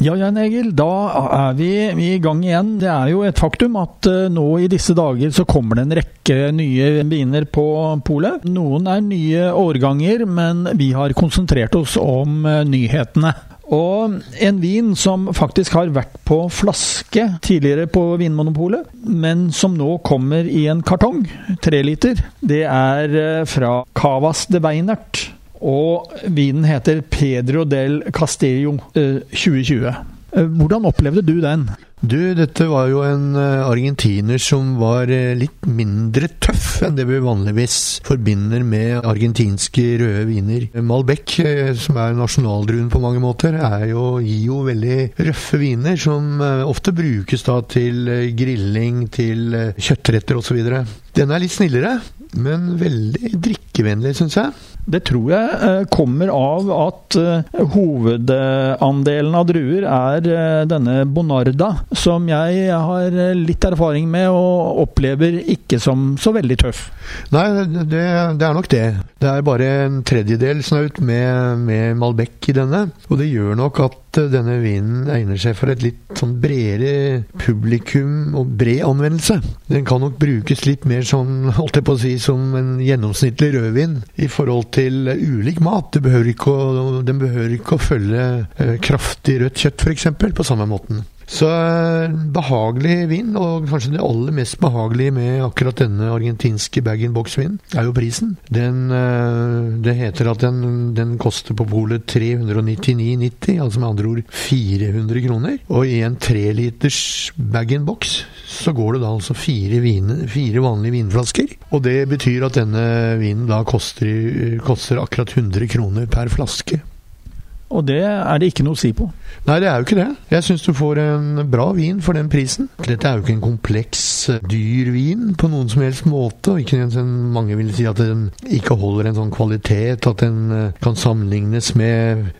Ja, Jan Egil, da er vi i gang igjen. Det er jo et faktum at uh, nå i disse dager så kommer det en rekke nye viner på polet. Noen er nye årganger, men vi har konsentrert oss om uh, nyhetene. Og en vin som faktisk har vært på flaske tidligere på Vinmonopolet, men som nå kommer i en kartong, tre liter, det er uh, fra Cavas de Weinert. Og vinen heter Pedro del Castillo eh, 2020. Eh, hvordan opplevde du den? Du, dette var jo en eh, argentiner som var eh, litt mindre tøff enn det vi vanligvis forbinder med argentinske røde viner. Malbec, som er nasjonaldruen på mange måter, jo, gir jo veldig røffe viner, som ofte brukes da til grilling, til kjøttretter osv. Den er litt snillere, men veldig drikkevennlig, syns jeg. Det tror jeg eh, kommer av at eh, hovedandelen av druer er eh, denne Bonarda, som jeg har litt erfaring med og opplever ikke som så veldig tøff. Nei, det, det er nok det. Det er bare en tredjedel snaut med, med Malbec i denne. Og det gjør nok at denne vinen egner seg for et litt sånn bredere publikum og bred anvendelse. Den kan nok brukes litt mer sånn, holdt jeg på å si, som en gjennomsnittlig rødvin i forhold til ulik mat. Behøver å, den behøver ikke å følge eh, kraftig rødt kjøtt, f.eks., på samme måten. Så eh, behagelig vin, og kanskje det aller mest behagelige med akkurat denne argentinske bag-in-box-vinen, er jo prisen. Den, eh, det heter at den, den koster på polet 399,90, altså med andre ord 400 kroner. Og i en treliters bag-in-box så går det da altså fire, vine, fire, vanlige vinflasker. Og det betyr at denne vinen da koster, koster akkurat 100 kroner per flaske. Og det er det ikke noe å si på. Nei, det er jo ikke det. Jeg syns du får en bra vin for den prisen. Dette er jo ikke en kompleks, eh, dyr vin på noen som helst måte. Og ikke en mange vil si at den ikke holder en sånn kvalitet, at den eh, kan sammenlignes med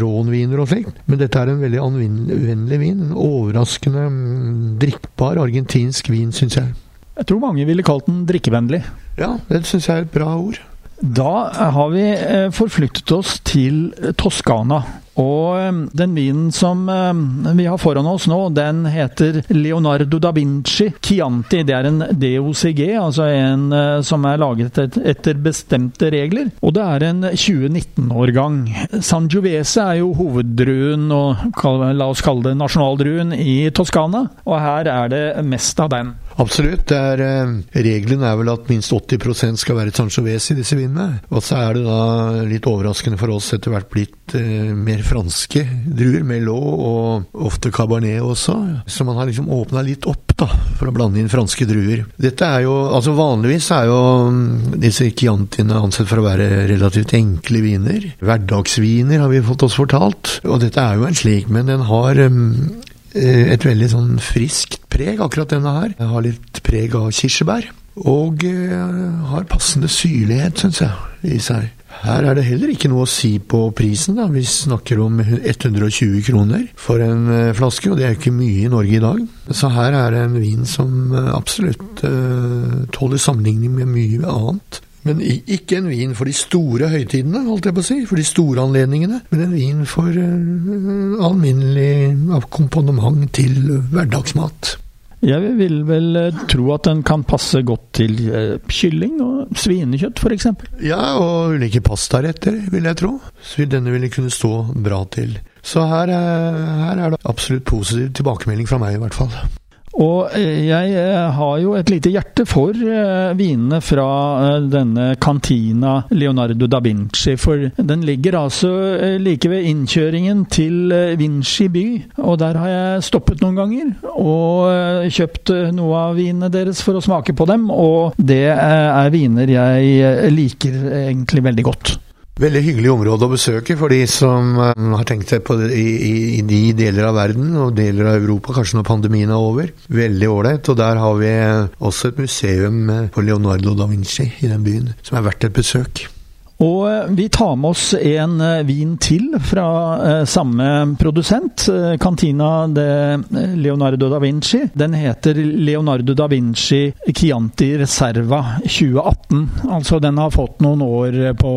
rånviner og slikt. Men dette er en veldig anvendelig vin. En overraskende mm, drikkbar argentinsk vin, syns jeg. Jeg tror mange ville kalt den drikkevennlig. Ja, det syns jeg er et bra ord. Da har vi eh, forflyttet oss til Toskana. Og eh, den vinen som eh, vi har foran oss nå, den heter Leonardo da Vinci Chianti. Det er en DOCG, altså en som er laget etter bestemte regler. Og det er en 2019-årgang. Sangiovese er jo hoveddruen, og la oss kalle det nasjonaldruen, i Toskana. Og her er det mest av den. Absolutt. Er, eh, regelen er vel at minst 80% skal være sangiovese i disse vinene. Og så er det da litt overraskende for oss etter hvert blitt eh, mer franske druer, Melot og ofte Cabernet også. Så man har liksom åpna litt opp da, for å blande inn franske druer. Dette er jo, altså Vanligvis er jo mm, disse Chiantiene ansett for å være relativt enkle viner. Hverdagsviner har vi fått oss fortalt. Og dette er jo en slik, men den har Eh, et veldig sånn friskt preg, akkurat denne her. Den har litt preg av kirsebær. Og uh, har passende syrlighet, syns jeg, i seg. Her er det heller ikke noe å si på prisen. da. Vi snakker om 120 kroner for en eh, flaske, og det er ikke mye i Norge i dag. Så her er det en vin som absolutt uh, tåler sammenligning med mye annet. Men ikke en vin for de store høytidene, holdt jeg på å si, for de store anledningene. Men en vin for uh, alminnelig akkompagnement til hverdagsmat. Jeg vil vel eh, tro at den kan passe godt til uh, kylling og svinekjøtt f.eks. Ja, og ulike pastaretter, vil jeg tro. Så denne ville kunne stå bra til. Så her, her er det absolutt positiv tilbakemelding fra meg, i hvert fall. Og eh, jeg eh, har jo et lite hjerte for eh, vinene fra denne cantina Leonardo da Vinci, for den ligger altså like ved innkjøringen til Vinci by. Og der har jeg stoppet noen ganger og kjøpt noe av vinene deres for å smake på dem, og det er viner jeg liker egentlig veldig godt. Veldig hyggelig område å besøke for de som har tenkt seg på det i, i, i de deler av verden og deler av Europa, kanskje når pandemien er over. Veldig ålreit. Og der har vi også et museum for Leonardo da Vinci i den byen, som er verdt et besøk. Og eh, vi tar med oss en eh, vin til fra eh, samme produsent, Cantina de Leonardo da Vinci. Den heter Leonardo da Vinci Chianti Reserva 2018. Altså den har fått noen år på,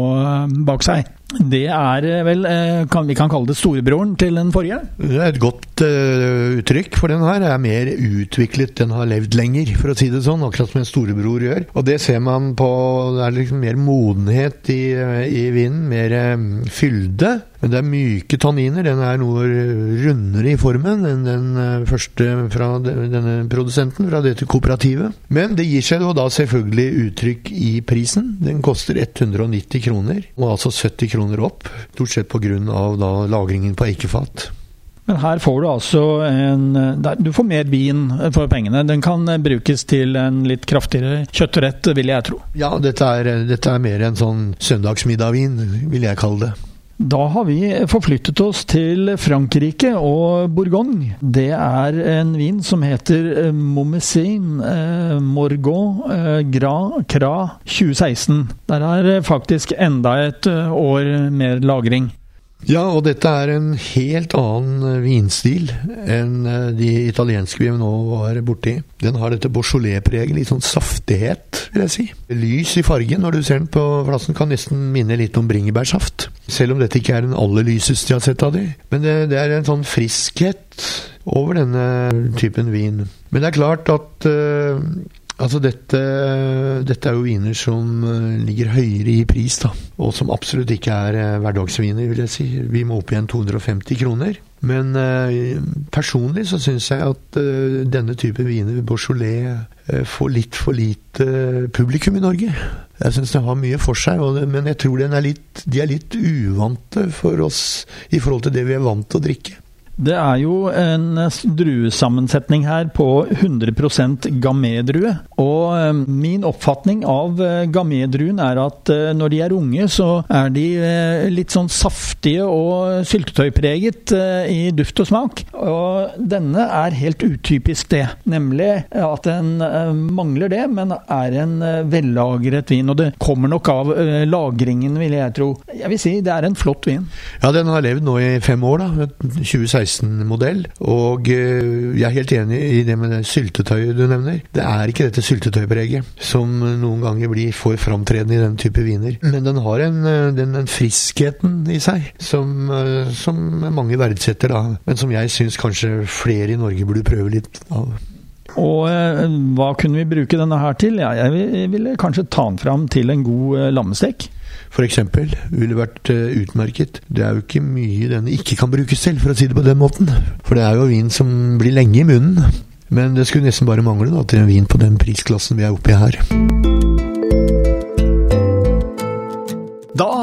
bak seg. Det er eh, vel eh, kan, Vi kan kalle det storebroren til den forrige? Det er et godt uh, uttrykk, for den her er mer utviklet. Den har levd lenger, for å si det sånn. Akkurat som en storebror gjør. Og det ser man på Det er liksom mer modenhet i, i vinen. Mer fylde. Men det er myke tanniner. Den er noe rundere i formen enn den eh, første fra denne produsenten, fra dette kooperativet. Men det gir seg jo da selvfølgelig uttrykk i prisen. Den koster 190 kroner, og altså 70 kroner opp. Stort sett pga. lagringen på eikefat. Men her får du altså en Du får mer vin for pengene. Den kan brukes til en litt kraftigere kjøttrett, vil jeg tro. Ja, dette er, dette er mer en sånn søndagsmiddagvin, vil jeg kalle det. Da har vi forflyttet oss til Frankrike og Bourgogne. Det er en vin som heter eh, Momessin eh, Morgon eh, Gras Cra 2016. Der er faktisk enda et eh, år mer lagring. Ja, og dette er en helt annen eh, vinstil enn eh, de italienske vi nå var borti. Den har dette Beaujolais-preget, litt sånn saftighet, vil jeg si. Lys i fargen når du ser den på flassen, kan nesten minne litt om bringebærsaft. Selv om dette ikke er den aller lyseste jeg har sett av de. Men det, det er en sånn friskhet over denne typen vin. Men det er klart at uh, Altså dette, dette, er jo viner som eh, ligger høyere i pris, da. Og som absolutt ikke er eh, hverdagsviner, vil jeg si. Vi må opp igjen 250 kroner. Men uh, personlig så syns jeg at denne type viner, Beaujolais, får litt for lite publikum i Norge. Jeg syns det har mye for seg, men jeg tror er litt, de er litt uvante for oss i forhold til det vi er vant til å drikke. Det er jo en druesammensetning her på 100 gamé-drue. Og eh, min oppfatning av eh, gamé-druen er at eh, når de er unge, så er de litt sånn saftige og syltetøypreget i duft og smak. Og denne er helt utypisk det. Nemlig at den mangler det, men er en vellagret vin. Og det kommer nok av lagringen, vil jeg tro. Jeg vil si det er en flott vin. Ja, den har levd nå i fem år, da. 2016 16-modell. Og eh, jeg er helt enig i det med det syltetøyet du nevner. Det er ikke dette syltetøypreget som noen ganger blir for framtredende i den type viner. Men den har en, eh, den, den friskheten i seg som, eh, som, mange verdsetter, da. Men som jeg syns kanskje flere i Norge burde prøve litt av. Og hva kunne vi bruke denne her til? Ja, jeg ville kanskje ta den fram til en god lammestek f.eks. ville vært eh, utmerket. Det er jo ikke mye denne ikke kan brukes til, for å si det på den måten. For det er jo vin som blir lenge i munnen. Men det skulle nesten bare mangle da, til en vin på den prisklassen vi er oppe i her.